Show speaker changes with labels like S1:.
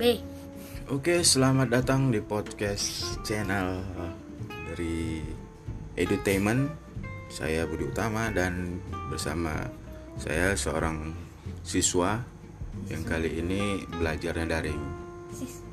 S1: B.
S2: Oke, selamat datang di podcast channel eh, dari Edutainment. Saya Budi Utama dan bersama saya seorang siswa yang kali ini belajarnya daring.
S1: Sis.